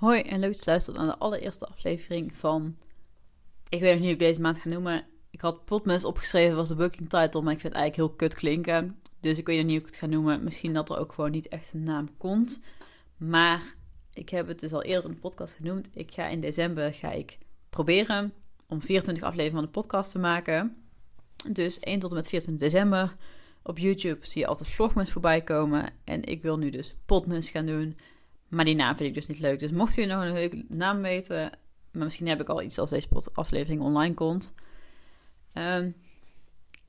Hoi en leuk dat je luistert aan de allereerste aflevering van... Ik weet nog niet hoe ik deze maand ga noemen. Ik had Potmus opgeschreven, was de booking title, maar ik vind het eigenlijk heel kut klinken. Dus ik weet nog niet hoe ik het ga noemen. Misschien dat er ook gewoon niet echt een naam komt. Maar ik heb het dus al eerder in de podcast genoemd. Ik ga in december ga ik proberen om 24 afleveringen van de podcast te maken. Dus 1 tot en met 24 december. Op YouTube zie je altijd vlogmas voorbij komen. En ik wil nu dus Potmus gaan doen. Maar die naam vind ik dus niet leuk. Dus mocht u nog een leuke naam weten, maar misschien heb ik al iets als deze aflevering online komt. Um,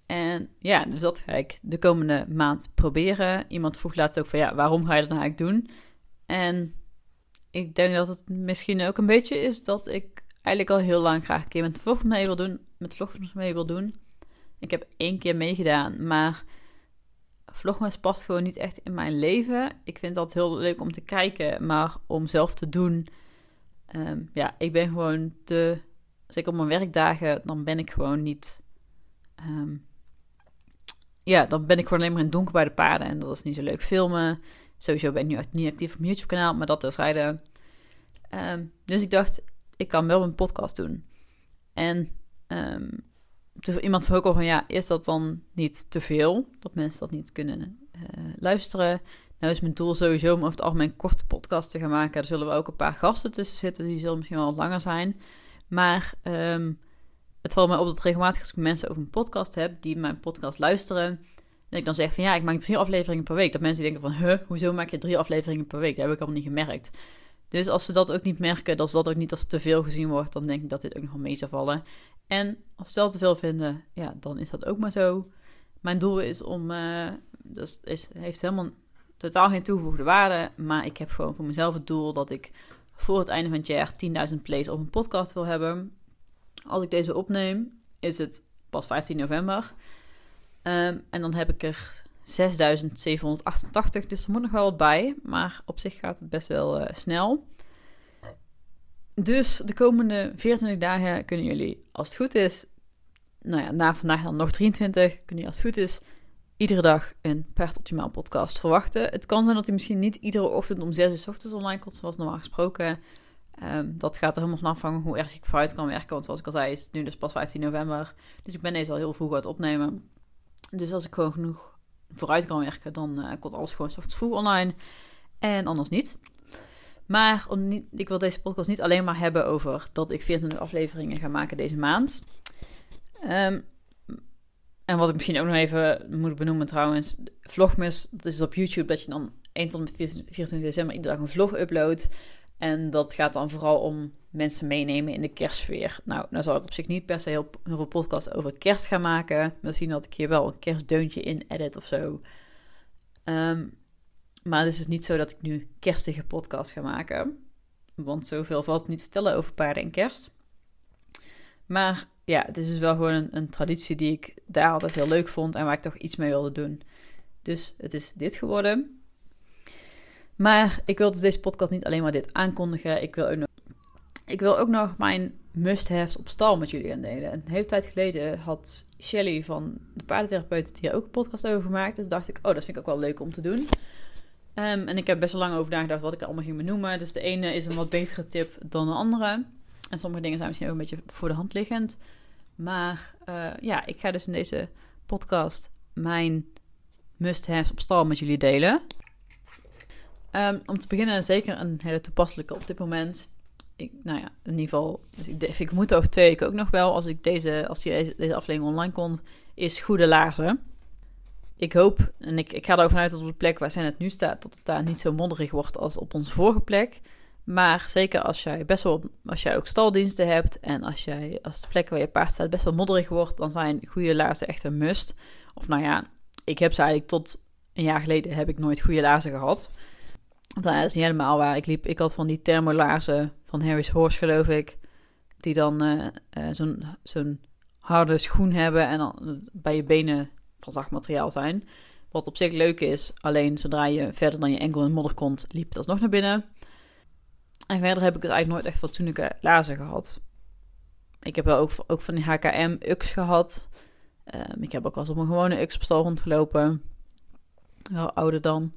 en ja, dus dat ga ik de komende maand proberen. Iemand vroeg laatst ook van ja, waarom ga je dat nou eigenlijk doen? En ik denk dat het misschien ook een beetje is dat ik eigenlijk al heel lang graag een keer met vlog mee wil doen. Met vlogmas mee wil doen. Ik heb één keer meegedaan, maar vlogmas past gewoon niet echt in mijn leven. Ik vind dat heel leuk om te kijken, maar om zelf te doen. Um, ja, ik ben gewoon te. Zeker op mijn werkdagen, dan ben ik gewoon niet. Um, ja, dan ben ik gewoon alleen maar in het donker bij de paarden. En dat is niet zo leuk filmen. Sowieso ben ik nu niet actief op mijn YouTube-kanaal, maar dat terzijde. Um, dus ik dacht, ik kan wel een podcast doen. En iemand vroeg ook al van, ja, is dat dan niet te veel? Dat mensen dat niet kunnen uh, luisteren? Nou is mijn doel sowieso om over het algemeen korte podcast te gaan maken. Er zullen we ook een paar gasten tussen zitten, die zullen misschien wel wat langer zijn. Maar um, het valt mij op dat regelmatig als ik mensen over een podcast heb die mijn podcast luisteren. En ik dan zeg van ja, ik maak drie afleveringen per week. Dat mensen denken van, huh, hoezo maak je drie afleveringen per week? Dat heb ik allemaal niet gemerkt. Dus als ze dat ook niet merken, dat dat ook niet als te veel gezien wordt, dan denk ik dat dit ook nog wel mee zou vallen. En als ze dat te veel vinden, ja, dan is dat ook maar zo. Mijn doel is om, uh, dus is, heeft helemaal totaal geen toegevoegde waarde, maar ik heb gewoon voor mezelf het doel dat ik voor het einde van het jaar 10.000 plays op een podcast wil hebben. Als ik deze opneem, is het pas 15 november. Um, en dan heb ik er 6788, dus er moet nog wel wat bij. Maar op zich gaat het best wel uh, snel. Dus de komende 24 dagen kunnen jullie, als het goed is, nou ja, na vandaag dan nog 23, kunnen jullie als het goed is iedere dag een Paard Optimaal podcast verwachten. Het kan zijn dat hij misschien niet iedere ochtend om 6 uur ochtends online komt, zoals normaal gesproken. Um, dat gaat er helemaal van afhangen hoe erg ik vooruit kan werken. Want zoals ik al zei, is het nu dus pas 15 november. Dus ik ben deze al heel vroeg aan het opnemen. Dus als ik gewoon genoeg vooruit kan werken, dan uh, komt alles gewoon ochtends vroeg online. En anders niet. Maar niet, ik wil deze podcast niet alleen maar hebben over dat ik 24 afleveringen ga maken deze maand. Um, en wat ik misschien ook nog even moet benoemen trouwens. Vlogmas, dat is op YouTube dat je dan 1 tot en met 24 december iedere dag een vlog uploadt. En dat gaat dan vooral om mensen meenemen in de kerstsfeer. Nou, nou zal ik op zich niet per se heel, veel podcast over kerst gaan maken. Misschien dat ik hier wel een kerstdeuntje in edit of zo. Um, maar het is dus niet zo dat ik nu kerstige podcast ga maken. Want zoveel valt niet te vertellen over paarden en kerst. Maar ja, het is dus wel gewoon een, een, traditie die ik daar altijd heel leuk vond en waar ik toch iets mee wilde doen. Dus het is dit geworden. Maar ik wil dus deze podcast niet alleen maar dit aankondigen. Ik wil ook nog, ik wil ook nog mijn must-haves op stal met jullie gaan delen. Een hele tijd geleden had Shelly van de paardentherapeut hier ook een podcast over gemaakt. Dus dacht ik, oh, dat vind ik ook wel leuk om te doen. Um, en ik heb best wel lang over nagedacht wat ik allemaal ging benoemen. Dus de ene is een wat betere tip dan de andere. En sommige dingen zijn misschien ook een beetje voor de hand liggend. Maar uh, ja, ik ga dus in deze podcast mijn must-haves op stal met jullie delen. Um, om te beginnen zeker een hele toepasselijke op dit moment. Ik, nou ja, in ieder geval, ik, moet over twee weken ook nog wel, als ik deze, als deze aflevering online komt, is goede laarzen. Ik hoop, en ik, ik ga er ook vanuit dat op de plek waar zij het nu staat, dat het daar niet zo modderig wordt als op onze vorige plek. Maar zeker als jij best wel, als jij ook staldiensten hebt en als jij, als de plek waar je paard staat best wel modderig wordt, dan zijn goede laarzen echt een must. Of nou ja, ik heb ze eigenlijk tot een jaar geleden heb ik nooit goede laarzen gehad. Dat is niet helemaal waar. Ik, liep, ik had van die thermolaarzen van Harry's Horse, geloof ik. Die dan uh, uh, zo'n zo'n harde schoen hebben en dan bij je benen van zacht materiaal zijn. Wat op zich leuk is. Alleen zodra je verder dan je enkel in modder komt, liep het alsnog naar binnen. En verder heb ik er eigenlijk nooit echt fatsoenlijke laarzen gehad. Ik heb wel ook, ook van die HKM UX gehad. Um, ik heb ook eens op een gewone UX-stal rondgelopen. Wel ouder dan.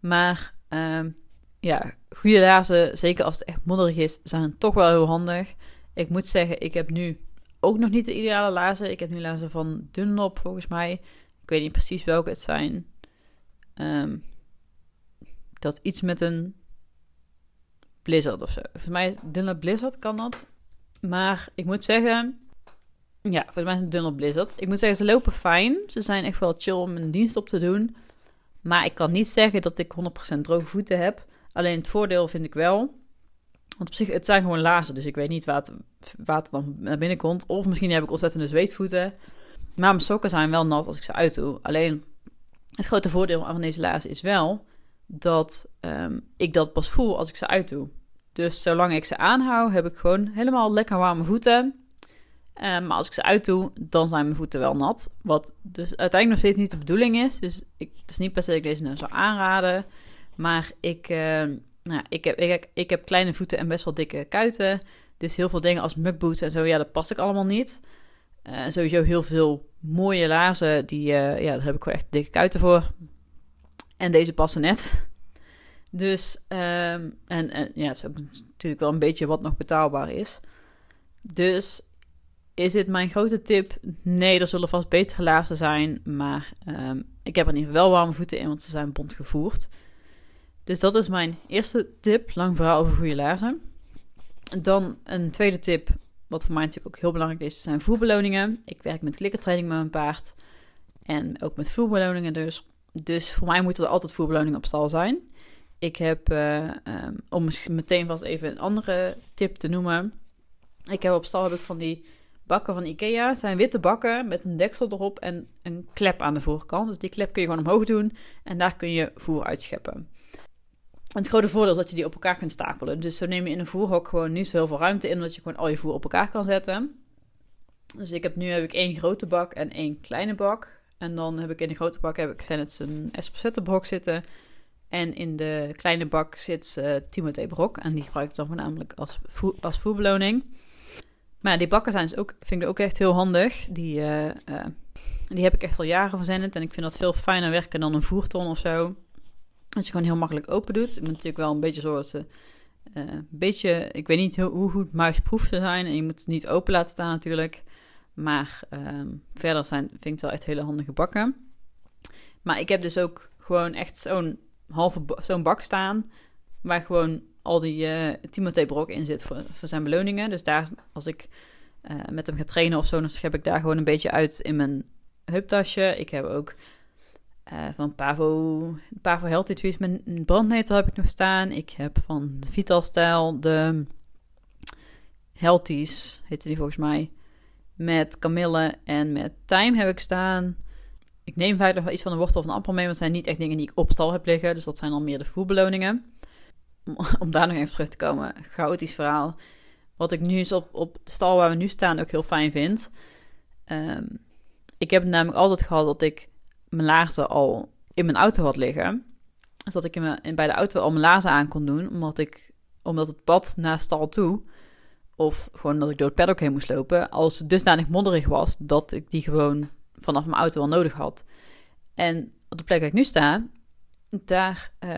Maar Um, ja, goede laarzen, zeker als het echt modderig is, zijn toch wel heel handig. Ik moet zeggen, ik heb nu ook nog niet de ideale laarzen. Ik heb nu laarzen van Dunlop volgens mij. Ik weet niet precies welke het zijn. Um, dat iets met een Blizzard of zo. Volgens mij Dunlop Blizzard kan dat. Maar ik moet zeggen, ja, volgens mij is het Dunlop Blizzard. Ik moet zeggen, ze lopen fijn. Ze zijn echt wel chill om een dienst op te doen. Maar ik kan niet zeggen dat ik 100% droge voeten heb. Alleen het voordeel vind ik wel. Want op zich, het zijn gewoon lazen. Dus ik weet niet het water dan naar binnen komt. Of misschien heb ik ontzettende zweetvoeten. Maar mijn sokken zijn wel nat als ik ze uitdoe. Alleen het grote voordeel van deze lazen is wel dat um, ik dat pas voel als ik ze uitdoe. Dus zolang ik ze aanhoud, heb ik gewoon helemaal lekker warme voeten. Um, maar als ik ze uitdoe, dan zijn mijn voeten wel nat. Wat dus uiteindelijk nog steeds niet de bedoeling is. Dus ik, het is niet per se dat ik deze nou zou aanraden. Maar ik, uh, nou, ik, heb, ik, ik heb kleine voeten en best wel dikke kuiten. Dus heel veel dingen als mugboots en zo, ja, dat pas ik allemaal niet. Uh, sowieso heel veel mooie laarzen, die, ja, daar heb ik gewoon echt dikke kuiten voor. En deze passen net. Dus, um, en, en ja, het is ook natuurlijk wel een beetje wat nog betaalbaar is. Dus is dit mijn grote tip? Nee, er zullen vast betere laarzen zijn. Maar um, ik heb er in ieder geval wel warme voeten in, want ze zijn bond gevoerd. Dus dat is mijn eerste tip. Lang verhaal over goede laarzen. Dan een tweede tip, wat voor mij natuurlijk ook heel belangrijk is, zijn voerbeloningen. Ik werk met klikkertraining met mijn paard. En ook met voerbeloningen dus. Dus voor mij moeten er altijd voerbeloningen op stal zijn. Ik heb, uh, um, om meteen vast even een andere tip te noemen. Ik heb op stal heb ik van die bakken van Ikea. zijn witte bakken met een deksel erop en een klep aan de voorkant. Dus die klep kun je gewoon omhoog doen en daar kun je voer uitscheppen. Het grote voordeel is dat je die op elkaar kunt stapelen. Dus zo neem je in een voerhok gewoon niet zo heel veel ruimte in, omdat je gewoon al je voer op elkaar kan zetten. Dus ik heb nu heb ik één grote bak en één kleine bak. En dan heb ik in de grote bak heb ik zijn een Esposette brok zitten. En in de kleine bak zit uh, Timothée brok. En die gebruik ik dan voornamelijk als, als voerbeloning. Maar die bakken zijn dus ook, vind ik ook echt heel handig. Die, uh, uh, die heb ik echt al jaren verzendend. En ik vind dat veel fijner werken dan een voerton of zo. Dat je gewoon heel makkelijk open doet. Ik moet natuurlijk wel een beetje ze... Uh, een beetje, ik weet niet hoe, hoe goed muisproef ze zijn. En je moet ze niet open laten staan natuurlijk. Maar um, verder zijn, vind ik het wel echt hele handige bakken. Maar ik heb dus ook gewoon echt zo'n halve zo'n bak staan. Waar gewoon al die uh, Timothée Brok in zit voor, voor zijn beloningen. Dus daar, als ik uh, met hem ga trainen of zo, dan schep ik daar gewoon een beetje uit in mijn heuptasje. Ik heb ook uh, van Pavo, Pavo Healthy Trees, mijn brandnetel heb ik nog staan. Ik heb van Vital Style de Healthies, heette die volgens mij. Met kamille en met tijm heb ik staan. Ik neem vaak nog iets van een wortel of een appel mee, want het zijn niet echt dingen die ik op stal heb liggen. Dus dat zijn al meer de voerbeloningen. Om daar nog even terug te komen, chaotisch verhaal. Wat ik nu eens op, op de stal waar we nu staan ook heel fijn vind. Um, ik heb namelijk altijd gehad dat ik mijn laarzen al in mijn auto had liggen. Dus dat ik in mijn, bij de auto al mijn laarzen aan kon doen, omdat, ik, omdat het pad naar stal toe, of gewoon dat ik door het paddock heen moest lopen, als het dusdanig modderig was dat ik die gewoon vanaf mijn auto wel nodig had. En op de plek waar ik nu sta, daar uh,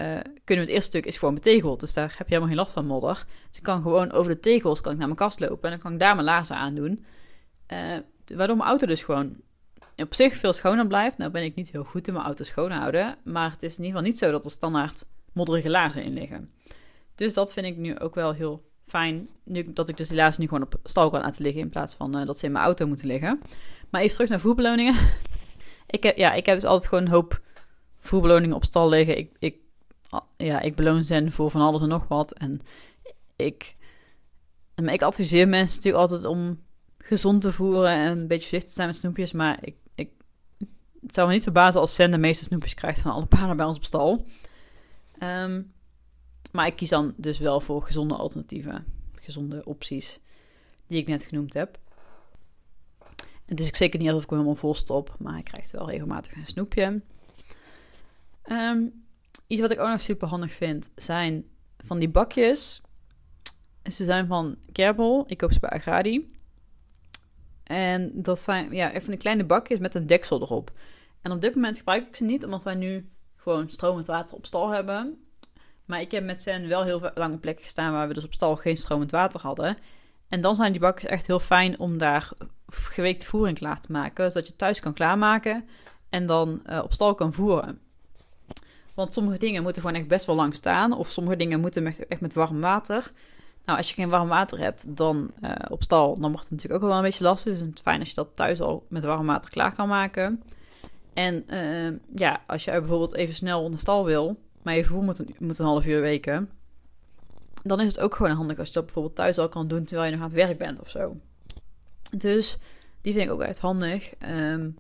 kunnen we het eerste stuk is gewoon betegeld. Dus daar heb je helemaal geen last van modder. Dus ik kan gewoon over de tegels kan ik naar mijn kast lopen en dan kan ik daar mijn laarzen aan doen. Uh, waardoor mijn auto dus gewoon op zich veel schoner blijft. Nou ben ik niet heel goed in mijn auto schoonhouden. Maar het is in ieder geval niet zo dat er standaard modderige laarzen in liggen. Dus dat vind ik nu ook wel heel fijn. Nu, dat ik dus die laarzen nu gewoon op stal kan laten liggen. In plaats van uh, dat ze in mijn auto moeten liggen. Maar even terug naar voerbeloningen. ik, heb, ja, ik heb dus altijd gewoon een hoop voerbeloningen op stal liggen. Ik, ik, ja, ik beloon zen voor van alles en nog wat. En ik, ik adviseer mensen natuurlijk altijd om gezond te voeren en een beetje voorzichtig te zijn met snoepjes. Maar ik, ik, het zou me niet verbazen als Zen de meeste snoepjes krijgt van alle paarden bij ons op stal. Um, maar ik kies dan dus wel voor gezonde alternatieven. Gezonde opties die ik net genoemd heb. Het is zeker niet alsof ik hem helemaal vol stop, maar hij krijgt wel regelmatig een snoepje. Um, iets wat ik ook nog super handig vind zijn van die bakjes. Ze zijn van Kerbal. Ik koop ze bij Agradi. En dat zijn ja, even de kleine bakjes met een deksel erop. En op dit moment gebruik ik ze niet, omdat wij nu gewoon stromend water op stal hebben. Maar ik heb met Sen wel heel lang op plekken gestaan waar we dus op stal geen stromend water hadden. En dan zijn die bakjes echt heel fijn om daar geweekt voering klaar te maken. Zodat je thuis kan klaarmaken en dan uh, op stal kan voeren. Want sommige dingen moeten gewoon echt best wel lang staan. Of sommige dingen moeten echt met warm water. Nou, als je geen warm water hebt, dan uh, op stal, dan wordt het natuurlijk ook wel een beetje lastig. Dus het is fijn als je dat thuis al met warm water klaar kan maken. En uh, ja, als je bijvoorbeeld even snel onder stal wil, maar je voer moet een, moet een half uur weken, dan is het ook gewoon handig als je dat bijvoorbeeld thuis al kan doen terwijl je nog aan het werk bent of zo. Dus die vind ik ook echt handig. Um,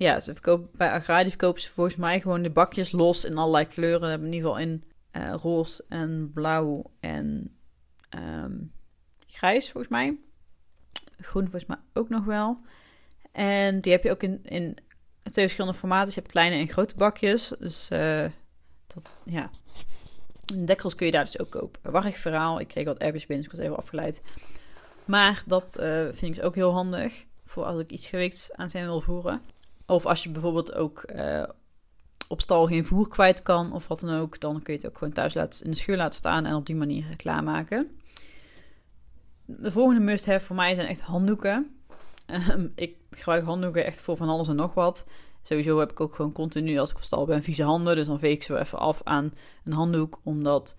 ja, ze verkopen, bij Agradi verkopen ze volgens mij gewoon de bakjes los in allerlei kleuren. In ieder geval in uh, roze en blauw en um, grijs volgens mij. Groen volgens mij ook nog wel. En die heb je ook in, in twee verschillende formaten. Dus je hebt kleine en grote bakjes. Dus uh, dat, ja. De dekkels kun je daar dus ook kopen. Wacht verhaal. Ik kreeg wat appjes binnen, dus ik was even afgeleid. Maar dat uh, vind ik dus ook heel handig. Voor als ik iets gewichts aan zijn wil voeren. Of als je bijvoorbeeld ook uh, op stal geen voer kwijt kan of wat dan ook. Dan kun je het ook gewoon thuis laten, in de schuur laten staan en op die manier klaarmaken. De volgende must-have voor mij zijn echt handdoeken. Ehm, ik gebruik handdoeken echt voor van alles en nog wat. Sowieso heb ik ook gewoon continu, als ik op stal ben, vieze handen. Dus dan veeg ik zo even af aan een handdoek. Omdat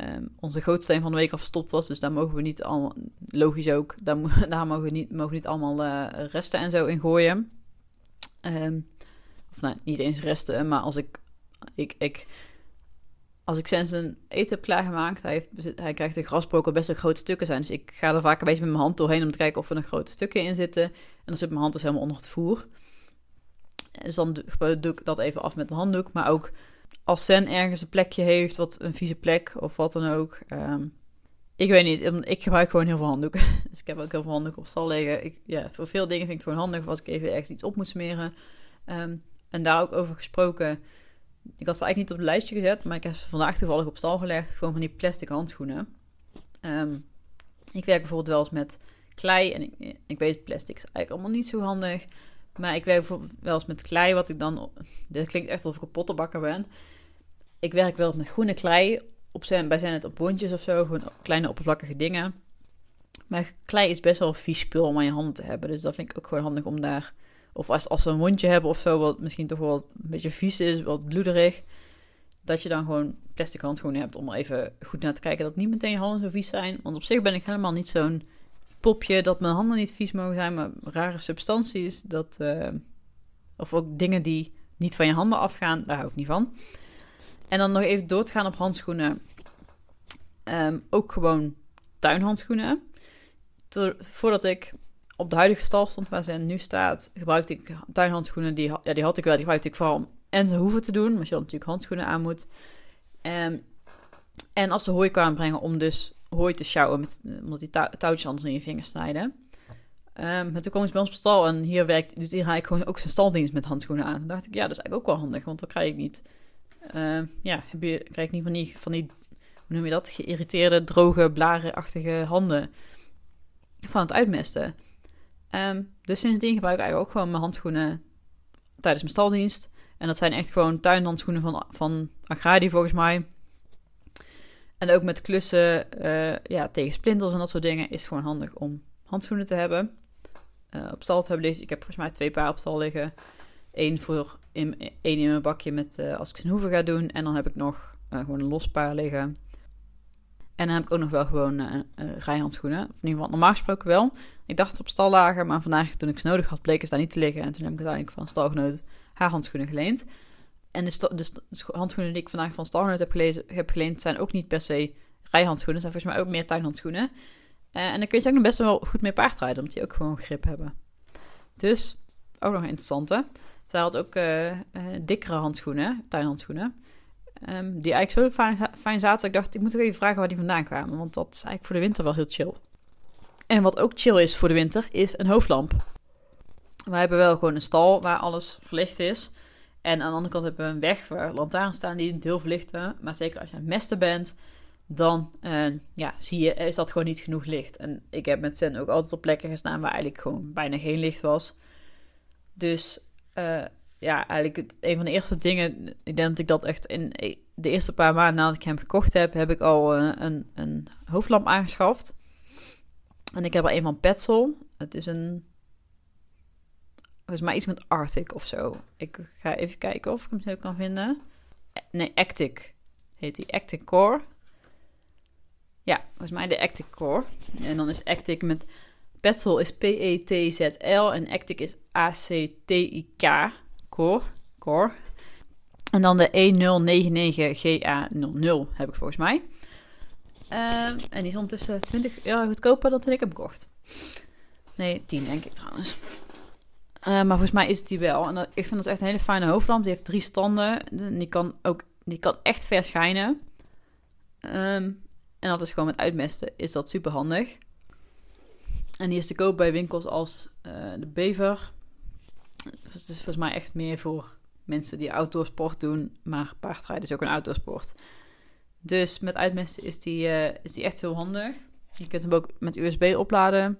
um, onze gootsteen van de week al verstopt was. Dus daar mogen we niet allemaal, logisch ook, daar, mogen we niet, mogen niet allemaal uh, resten en zo in gooien. Um, of nou, niet eens resten, maar als ik, ik, ik als ik sinds een eten heb klaargemaakt, hij, heeft, hij krijgt de grasbrokken best wel grote stukken zijn. Dus ik ga er vaak een beetje met mijn hand doorheen om te kijken of er nog grote stukken in zitten. En dan zit mijn hand dus helemaal onder het voer. Dus dan doe ik dat even af met een handdoek. Maar ook als Sen ergens een plekje heeft, wat een vieze plek of wat dan ook. Um, ik weet niet, ik gebruik gewoon heel veel handdoeken. Dus ik heb ook heel veel handdoeken op stal liggen. Ik, ja, voor veel dingen vind ik het gewoon handig als ik even ergens iets op moet smeren. Um, en daar ook over gesproken. Ik had ze eigenlijk niet op het lijstje gezet, maar ik heb ze vandaag toevallig op stal gelegd. Gewoon van die plastic handschoenen. Um, ik werk bijvoorbeeld wel eens met klei. En ik, ik weet, plastic is eigenlijk allemaal niet zo handig. Maar ik werk bijvoorbeeld wel eens met klei, wat ik dan... Dit klinkt echt alsof ik een pottenbakker ben. Ik werk wel met groene klei op zijn, bij zijn het op bondjes of zo. Gewoon kleine oppervlakkige dingen. Maar klei is best wel een vies spul om aan je handen te hebben. Dus dat vind ik ook gewoon handig om daar of als, als ze een wondje hebben of zo, wat misschien toch wel een beetje vies is, wat bloederig. Dat je dan gewoon plastic handschoenen hebt om er even goed naar te kijken dat niet meteen je handen zo vies zijn. Want op zich ben ik helemaal niet zo'n popje dat mijn handen niet vies mogen zijn, maar rare substanties. Dat, uh, of ook dingen die niet van je handen afgaan, daar hou ik niet van. En dan nog even doorgaan op handschoenen. Um, ook gewoon tuinhandschoenen. voordat ik op de huidige stal stond waar ze nu staat, gebruikte ik tuinhandschoenen. Die, ja, die had ik wel, die gebruikte ik vooral om en ze hoeven te doen, maar je dan natuurlijk handschoenen aan moet. Um, en als ze hooi kwamen brengen om dus hooi te sjouwen, met, omdat die touwtjes anders in je vingers snijden. Um, maar toen kwam ze bij ons op stal en hier werkt, dus hier haal ik gewoon ook zijn staldienst met handschoenen aan. Toen dacht ik, ja, dat is eigenlijk ook wel handig, want dan krijg ik niet, uh, ja, heb je, krijg ik niet van die, van die, hoe noem je dat, geïrriteerde, droge, blarenachtige handen van het uitmesten. Um, dus sindsdien gebruik ik eigenlijk ook gewoon mijn handschoenen tijdens mijn staldienst. En dat zijn echt gewoon tuinhandschoenen van, van Agradi volgens mij. En ook met klussen uh, ja, tegen splinters en dat soort dingen is gewoon handig om handschoenen te hebben. Uh, op stal te hebben deze. Ik heb volgens mij twee paar op stal liggen. Eén voor in, één in mijn bakje met uh, als ik zijn hoeven ga doen. En dan heb ik nog gewoon een los paar liggen. En dan heb ik ook nog wel gewoon uh, rijhandschoenen. Of in ieder geval normaal gesproken wel. Ik dacht het op stal lagen, maar vandaag toen ik ze nodig had, bleken ze daar niet te liggen. En toen heb ik uiteindelijk van stalgenoot haar handschoenen geleend. En de, de handschoenen die ik vandaag van stalgenoot heb, gelezen, heb geleend, zijn ook niet per se rijhandschoenen. zijn volgens mij ook meer tuinhandschoenen. En dan kun je ook nog best wel goed mee paardrijden, omdat die ook gewoon grip hebben. Dus, ook nog een interessante. Zij had ook dikkere handschoenen, tuinhandschoenen. Um, die eigenlijk zo fijn, zaten. Ik dacht, ik moet ook even vragen waar die vandaan kwamen. Want dat is eigenlijk voor de winter wel heel chill. En wat ook chill is voor de winter, is een hoofdlamp. We hebben wel gewoon een stal waar alles verlicht is. En aan de andere kant hebben we een weg waar lantaarns staan die niet heel verlichten. Maar zeker als je aan mesten bent, dan uh, ja, zie je, is dat gewoon niet genoeg licht. En ik heb met Zen ook altijd op plekken gestaan waar eigenlijk gewoon bijna geen licht was. Dus uh, ja, eigenlijk het, een van de eerste dingen. Ik denk dat ik dat echt in de eerste paar maanden nadat ik hem gekocht heb, heb ik al uh, een, een hoofdlamp aangeschaft. En ik heb er een van Petzl. Het is een. Volgens mij iets met Arctic of zo. Ik ga even kijken of ik hem zo kan vinden. Nee, Actic heet die. Actic Core. Ja, volgens mij de Actic Core. En dan is Actic met Petzl is P-E-T-Z-L en Actic is A-C-T-I-K. Core. Core. En dan de E099GA00 heb ik volgens mij. Uh, en die is ondertussen 20 euro goedkoper dan toen ik hem kocht. Nee, 10 denk ik trouwens. Uh, maar volgens mij is het die wel. En ik vind dat echt een hele fijne hoofdlamp. Die heeft drie standen. Die kan ook die kan echt verschijnen. Um, en dat is gewoon met uitmesten. Is dat super handig. En die is te koop bij winkels als uh, de Bever. Dus het is volgens mij echt meer voor mensen die outdoorsport doen. Maar paardrijden is ook een outdoorsport. Dus met uitmesten is die, uh, is die echt heel handig. Je kunt hem ook met USB opladen.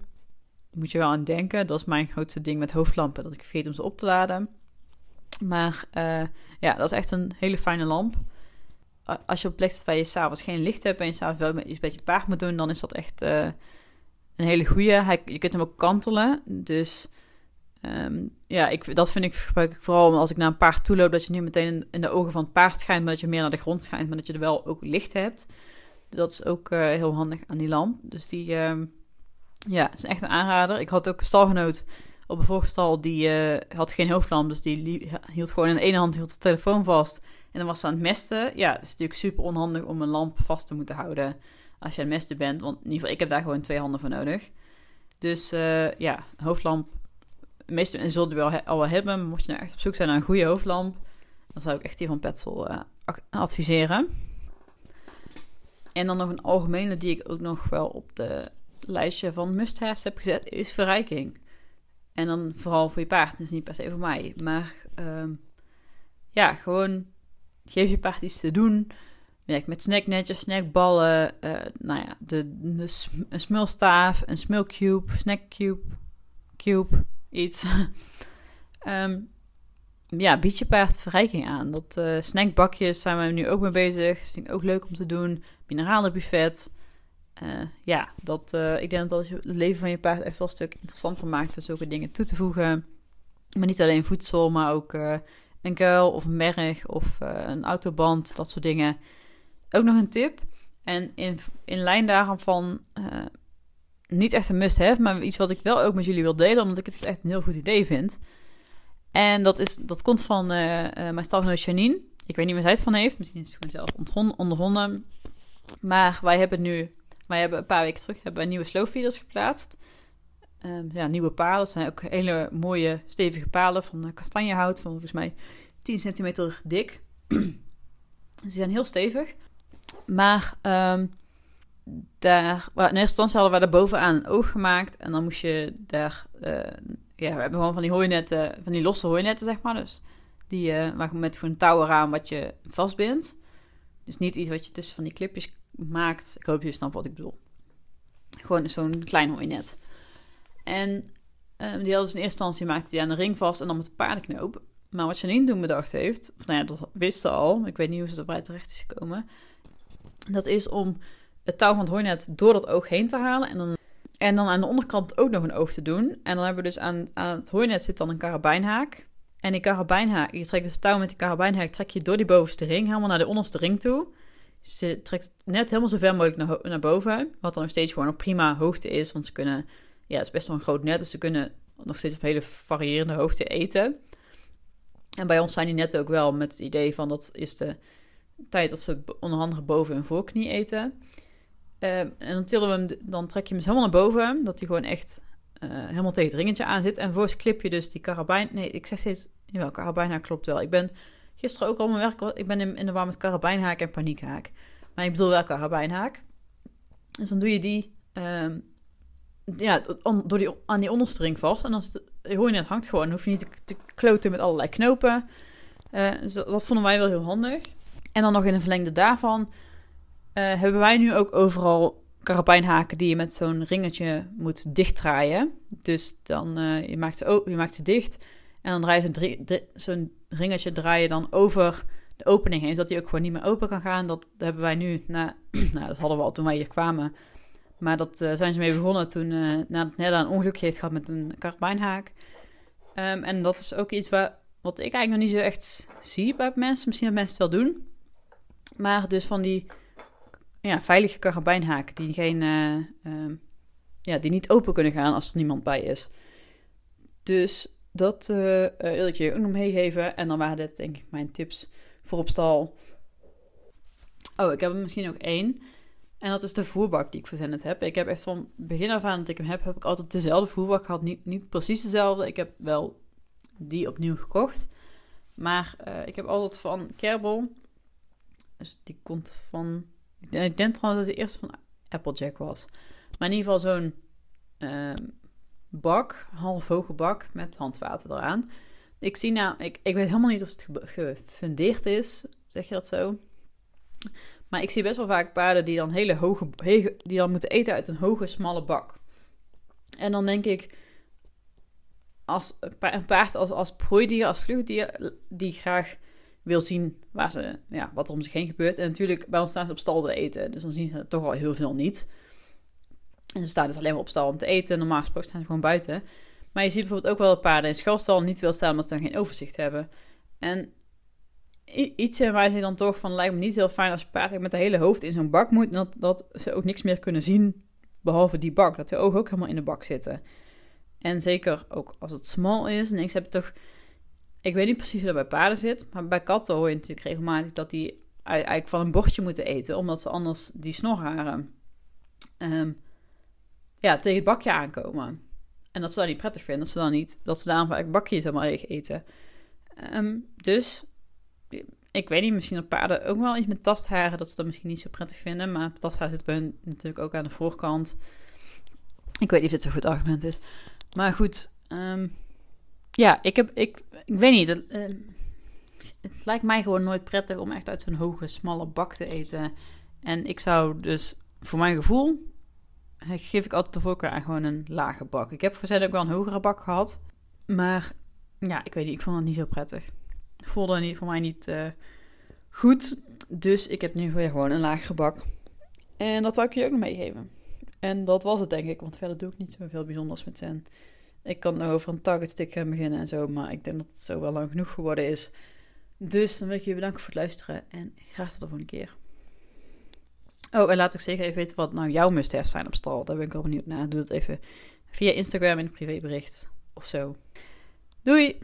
Moet je wel aan denken. Dat is mijn grootste ding met hoofdlampen. Dat ik vergeet om ze op te laden. Maar uh, ja, dat is echt een hele fijne lamp. Als je op plek zit waar je s'avonds geen licht hebt en je s'avonds wel iets met paard moet doen, dan is dat echt een hele goede. je kunt hem ook kantelen. Dus um, ja, ik, dat vind ik gebruik ik vooral als ik naar een paard toe loop, dat je niet meteen in, de ogen van het paard schijnt, maar dat je meer naar de grond schijnt, maar dat je er wel ook licht hebt. Dat is ook uh, heel handig aan die lamp. Dus die, uh, ja, is echt een aanrader. Ik had ook een stalgenoot op een vorige die uh, had geen hoofdlamp, dus die hield gewoon in de ene hand hield de telefoon vast en dan was ze aan het mesten. Ja, het is natuurlijk super onhandig om een lamp vast te moeten houden als je aan het bent, want in ieder geval ik heb daar gewoon twee handen voor nodig. Dus uh, ja, hoofdlamp meeste mensen zullen wel al wel hebben. Mocht je nou echt op zoek zijn naar een goede hoofdlamp, dan zou ik echt die van Petzl uh, adviseren. En dan nog een algemene die ik ook nog wel op de lijstje van must-haves heb gezet, is verrijking. En dan vooral voor je paard, dus niet per se voor mij. Maar uh, ja, gewoon geef je paard iets te doen. Werk met snacknetjes, snackballen, uh, nou ja, de, een smulstaaf, een smulcube, snackcube, cube, iets. um, ja, bied je paard verrijking aan. Dat uh, snackbakjes zijn we nu ook mee bezig. Dat vind ik ook leuk om te doen. Mineralenbuffet. Uh, ja, dat, ik denk dat het leven van je paard echt wel een stuk interessanter maakt door zulke dingen toe te voegen. Maar niet alleen voedsel, maar ook een kuil of een berg of een autoband, dat soort dingen. Ook nog een tip. En in, in lijn daarvan niet echt een must-have, maar iets wat ik wel ook met jullie wil delen, omdat ik het dus echt een heel goed idee vind. En dat, is, dat komt van uh, uh, mijn stalgenoot Janine. Ik weet niet waar zij het van heeft. Misschien is het zelf ondervonden. Maar wij hebben nu, wij hebben een paar weken terug hebben nieuwe slowfeeders geplaatst. Um, ja, nieuwe palen. Zijn ook hele mooie, stevige palen van uh, kastanjehout. Van volgens mij 10 centimeter dik. Ze zijn heel stevig. Maar um, daar, in eerste instantie hadden we daar bovenaan een oog gemaakt. En dan moest je daar, uh, ja, we hebben gewoon van die hooinetten, van die losse hooinetten, zeg maar. Dus die, uh, met gewoon touwen aan wat je vastbindt. Dus niet iets wat je tussen van die clipjes maakt. Ik hoop je snapt wat ik bedoel. Gewoon zo'n klein hooinet. En um, die hadden dus in eerste instantie maakte die aan de ring vast en dan met de paardenknoop. Maar wat Janine toen bedacht heeft, of nou ja, dat wist ze al. Ik weet niet hoe ze erbij terecht is gekomen. Dat is om het touw van het hooinet door dat oog heen te halen. En dan, en dan aan de onderkant ook nog een oog te doen. En dan hebben we dus aan, aan het hooinet zit dan een karabijnhaak. En die karabijnhaak, je trekt dus touw met die karabijnhaak, trek je door die bovenste ring helemaal naar de onderste ring toe. Dus je trekt net helemaal zo ver mogelijk naar, naar boven. Wat dan nog steeds gewoon op prima hoogte is. Want ze kunnen, ja, het is best wel een groot net. Dus ze kunnen nog steeds op hele variërende hoogte eten. En bij ons zijn die netten ook wel met het idee van dat is de tijd dat ze onder andere boven hun voorknie eten. Ehm, en dan tillen we hem, dan trek je hem dus helemaal naar boven, dat hij gewoon echt uh, helemaal tegen het ringetje aan zit. En vervolgens klip je dus die karabijn. Nee, ik zeg steeds, jawel, karabijnhaak klopt wel. Ik ben gisteren ook al mijn werk, ik ben in, de war met karabijnhaak en paniekhaak. Maar ik bedoel wel karabijnhaak. Dus dan doe je die, um, ja, door die, aan die onderste ring vast. En je hoor je net hangt gewoon, dan hoef je niet te, te kloten met allerlei knopen. Uh, dus dat vonden wij wel heel handig. En dan nog in een verlengde daarvan uh, hebben wij nu ook overal karabijnhaken die je met zo'n ringetje moet dichtdraaien. Dus dan uh, je maakt ze, je maakt ze dicht En dan draai je zo'n, ringetje draai je dan over de opening heen, zodat die ook gewoon niet meer open kan gaan. Dat hebben wij nu, na, nou dat hadden we al toen wij hier kwamen. Maar dat uh, zijn ze mee begonnen toen uh, nadat Nella een ongelukje heeft gehad met een karabijnhaak. Um, en dat is ook iets wat ik eigenlijk nog niet zo echt zie bij mensen. Misschien dat mensen het wel doen. Maar dus van die ja, veilige karabijnhaken die, geen, uh, um, ja, die niet open kunnen gaan als er niemand bij is. Dus dat uh, wil ik je ook nog meegeven. En dan waren dit denk ik mijn tips voor op stal. Oh, ik heb er misschien nog één. En dat is de voerbak die ik verzenderd heb. Ik heb echt van begin af aan dat ik hem heb, heb ik altijd dezelfde voerbak gehad. Niet, niet precies dezelfde. Ik heb wel die opnieuw gekocht. Maar ik heb altijd van Kerbal. Dus die komt van. Ik denk trouwens dat de eerste van Applejack was. Maar in ieder geval zo'n uh, bak, half hoge bak met handwater eraan. Ik zie nou, ik, ik weet helemaal niet of het gefundeerd is, zeg je dat zo? Maar ik zie best wel vaak paarden die dan hele hoge, die dan moeten eten uit een hoge, smalle bak. En dan denk ik, als een paard als, als prooidier, als vluchtdier, die graag wil zien waar ze, ja, wat er om zich heen gebeurt. En natuurlijk, bij ons staan ze op stal te eten, dus dan zien ze toch al heel veel niet. En ze staan dus alleen maar op stal om te eten. Normaal gesproken staan ze gewoon buiten. Maar je ziet bijvoorbeeld ook wel paarden in schalstal niet wil staan omdat ze dan geen overzicht hebben. En iets mij zit dan toch van, lijkt me niet heel fijn als paard met de hele hoofd in zo'n bak moet. En dat, dat ze ook niks meer kunnen zien behalve die bak. Dat de ogen ook helemaal in de bak zitten. En zeker ook als het smal is. En ik heb toch, ik weet niet precies hoe dat bij paarden zit. Maar bij katten hoor je natuurlijk regelmatig dat die eigenlijk van een bordje moeten eten. Omdat ze anders die snorharen um, ja, tegen het bakje aankomen. En dat ze dat niet prettig vinden. Dat ze dan niet, dat ze daarom eigenlijk bakjes helemaal eten. Um, dus ik weet niet, misschien op paarden ook wel iets met tastharen, dat ze dat misschien niet zo prettig vinden. Maar tasthaar zit bij hun natuurlijk ook aan de voorkant. Ik weet niet of dit zo'n goed argument is. Maar goed, um, ja, ik heb, ik, ik weet niet. Het, uh, het lijkt mij gewoon nooit prettig om echt uit zo'n hoge, smalle bak te eten. En ik zou dus, voor mijn gevoel, geef ik altijd de voorkeur aan gewoon een lage bak. Ik heb voor ook wel een hogere bak gehad. Maar ja, ik weet niet, ik vond het niet zo prettig voelde niet, voor mij niet uh, goed. Dus ik heb nu weer gewoon een lagere bak. En dat wil ik je ook nog meegeven. En dat was het denk ik, want verder doe ik niet zoveel bijzonders met Zen. Ik kan nog over een target stick gaan beginnen en zo, maar ik denk dat het zo wel lang genoeg geworden is. Dus dan wil ik je bedanken voor het luisteren en graag tot de volgende keer. Oh, en laat ik zeker even weten wat nou jouw must-have zijn op stal. Daar ben ik wel benieuwd naar. Doe dat even via Instagram in een privébericht of zo. Doei!